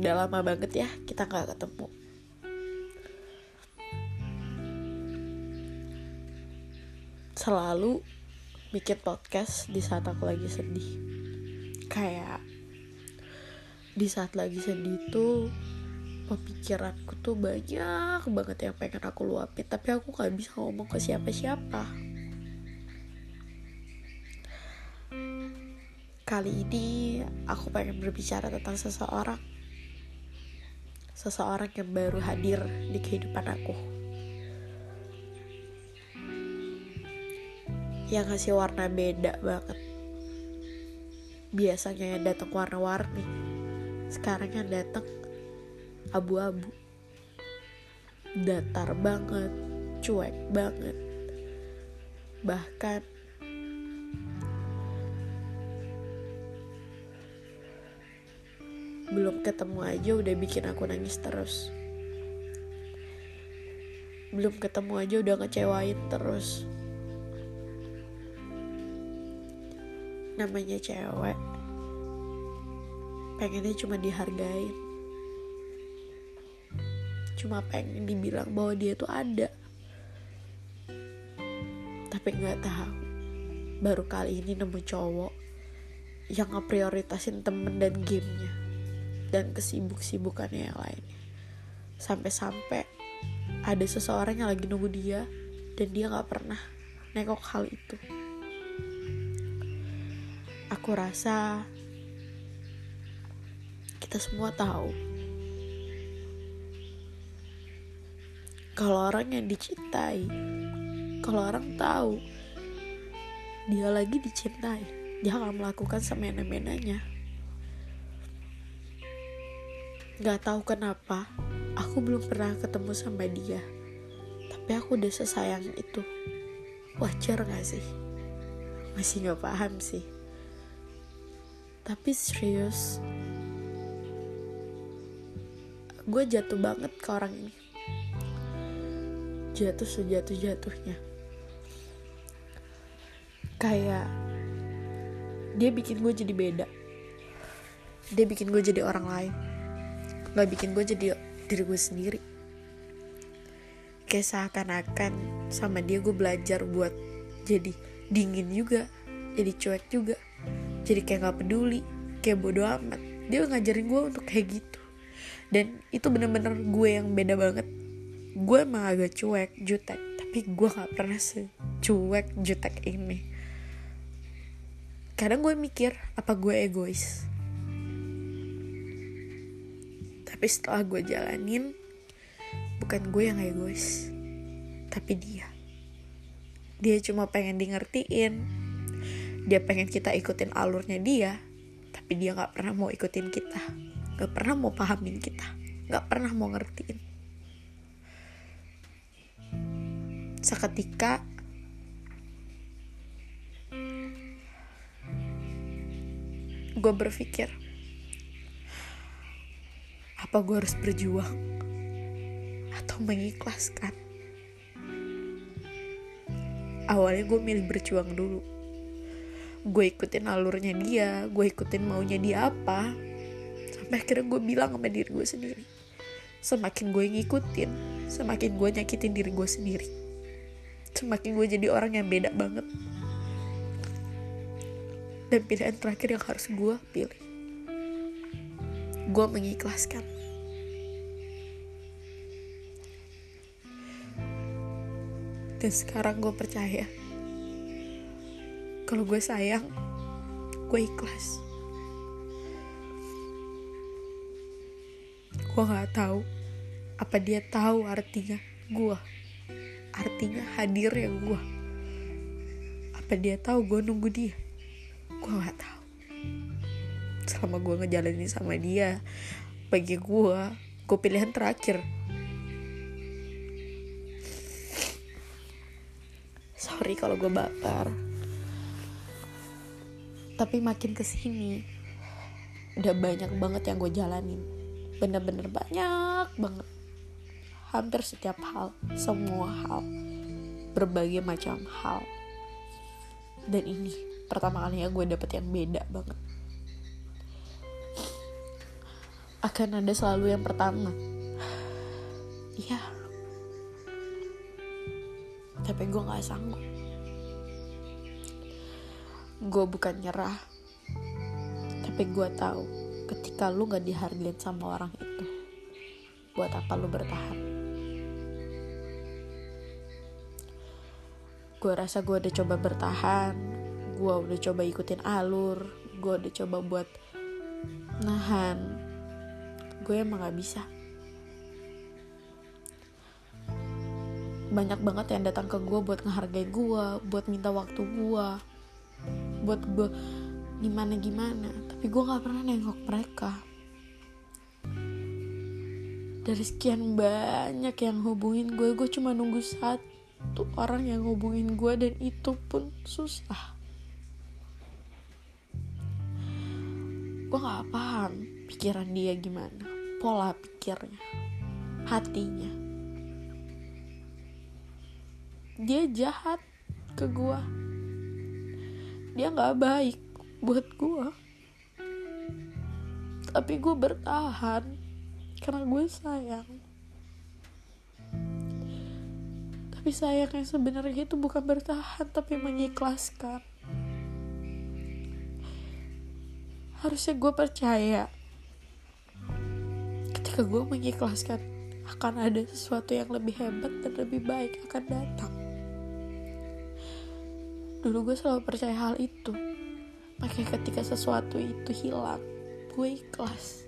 udah lama banget ya kita nggak ketemu. Selalu bikin podcast di saat aku lagi sedih. Kayak di saat lagi sedih tuh pemikiranku tuh banyak banget yang pengen aku luapin tapi aku gak bisa ngomong ke siapa-siapa. Kali ini aku pengen berbicara tentang seseorang seseorang yang baru hadir di kehidupan aku. Yang ngasih warna beda banget. Biasanya yang datang warna-warni. Sekarang yang datang abu-abu. Datar banget cuek banget. Bahkan belum ketemu aja udah bikin aku nangis terus. Belum ketemu aja udah ngecewain terus. Namanya cewek pengennya cuma dihargain. Cuma pengen dibilang bahwa dia tuh ada. Tapi nggak tahu. Baru kali ini nemu cowok yang ngeprioritasin temen dan gamenya dan kesibuk-sibukannya yang lainnya sampai-sampai ada seseorang yang lagi nunggu dia dan dia nggak pernah nengok hal itu. Aku rasa kita semua tahu kalau orang yang dicintai kalau orang tahu dia lagi dicintai dia akan melakukan semena-menanya Gak tahu kenapa aku belum pernah ketemu sama dia. Tapi aku udah sesayang itu. Wajar gak sih? Masih gak paham sih. Tapi serius gue jatuh banget ke orang ini. Jatuh sejatuh jatuhnya kayak dia bikin gue jadi beda. Dia bikin gue jadi orang lain gak bikin gue jadi diri gue sendiri. Kayak seakan-akan sama dia gue belajar buat jadi dingin juga jadi cuek juga jadi kayak gak peduli kayak bodoh amat. Dia ngajarin gue untuk kayak gitu. Dan itu bener-bener gue yang beda banget. Gue emang agak cuek jutek tapi gue gak pernah secuek jutek ini. Kadang gue mikir apa gue egois tapi setelah gue jalanin bukan gue yang egois tapi dia. Dia cuma pengen di ngertiin dia pengen kita ikutin alurnya dia tapi dia nggak pernah mau ikutin kita. Nggak pernah mau pahamin kita. Nggak pernah mau ngertiin. Seketika gue berpikir apa gue harus berjuang? Atau mengikhlaskan? Awalnya gue milih berjuang dulu. Gue ikutin alurnya dia gue ikutin maunya dia apa. Sampai akhirnya gue bilang sama diri gue sendiri. Semakin gue ngikutin semakin gue nyakitin diri gue sendiri. Semakin gue jadi orang yang beda banget. Dan pilihan terakhir yang harus gue pilih. Gue mengikhlaskan dan sekarang gue percaya. Kalau gue sayang gue ikhlas. Gue nggak tahu apa dia tahu artinya gue artinya hadir ya gue apa dia tahu gue nunggu dia? Gue nggak tahu. Selama gue ngejalanin sama dia bagi gue gue pilihan terakhir sorry kalau gue baper. Tapi makin ke sini udah banyak banget yang gue jalanin. Bener-bener banyak banget. Hampir setiap hal semua hal berbagai macam hal. Dan ini pertama kalinya gue dapet yang beda banget. Akan ada selalu yang pertama gak sanggup. Gue bukan nyerah tapi gue tahu ketika lu gak dihargain sama orang itu buat apa lu bertahan? Gue rasa gue udah coba bertahan gue udah coba ikutin alur gue udah coba buat nahan. Gue emang gak bisa banyak banget yang datang ke gue buat ngehargai gue buat minta waktu gue buat gue gimana gimana. Tapi gue nggak pernah nengok mereka. Dari sekian banyak yang hubungin gue gue cuma nunggu satu orang yang hubungin gue dan itu pun susah. Gue nggak paham pikiran dia gimana pola pikirnya hatinya dia jahat ke gue dia nggak baik buat gue tapi gue bertahan karena gue sayang. Tapi sayang yang sebenarnya itu bukan bertahan tapi mengikhlaskan. Harusnya gue percaya ketika gue mengikhlaskan akan ada sesuatu yang lebih hebat dan lebih baik akan datang dulu gue selalu percaya hal itu. Makanya ketika sesuatu itu hilang gue ikhlas.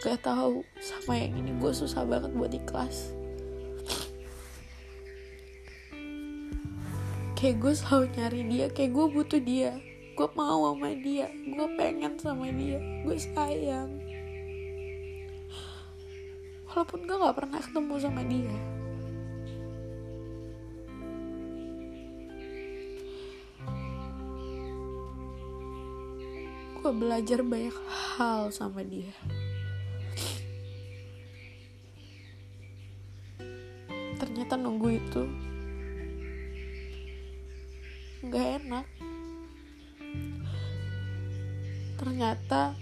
Gak tahu sama yang ini gue susah banget buat ikhlas. Kayak gue selalu nyari dia kayak gue butuh dia. Gue mau sama dia gue pengen sama dia gue sayang. Walaupun gue gak pernah ketemu sama dia gue belajar banyak hal sama dia. Ternyata nunggu itu nggak enak. Ternyata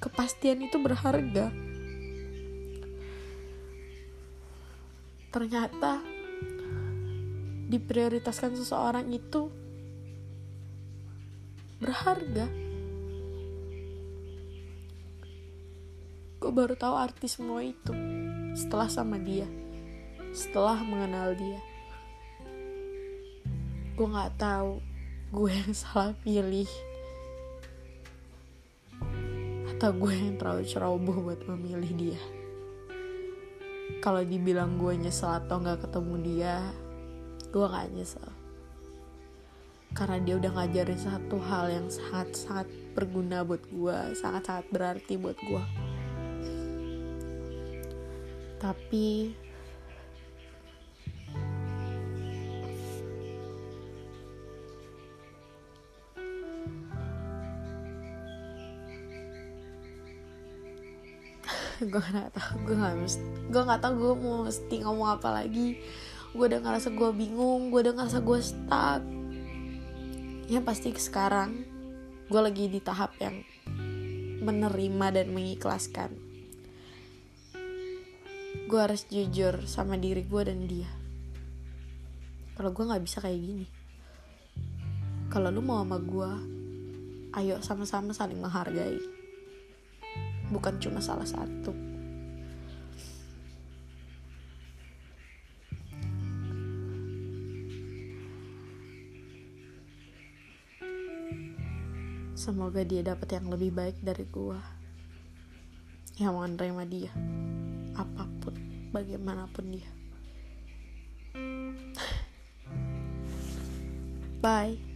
kepastian itu berharga. Ternyata diprioritaskan seseorang itu berharga. Gue baru tahu arti semua itu setelah sama dia setelah mengenal dia. Gue nggak tahu gue yang salah pilih atau gue yang terlalu ceroboh buat memilih dia. Kalau dibilang gue nyesel atau nggak ketemu dia gue nggak nyesel karena dia udah ngajarin satu hal yang sangat-sangat berguna buat gue sangat-sangat berarti buat gue tapi gue nggak tahu gue nggak mesti gue nggak tahu gue mau mesti ngomong apa lagi. Gue udah ngerasa gue bingung gue udah ngerasa gue stuck ya pasti sekarang gue lagi di tahap yang menerima dan mengikhlaskan. Gue harus jujur sama diri gue dan dia. Kalau gue nggak bisa kayak gini kalau lu mau sama gue ayo sama-sama saling menghargai. Bukan cuma salah satu Semoga dia dapat yang lebih baik dari gua. Yang nerima dia. Apa pun, bagaimanapun dia. Bye.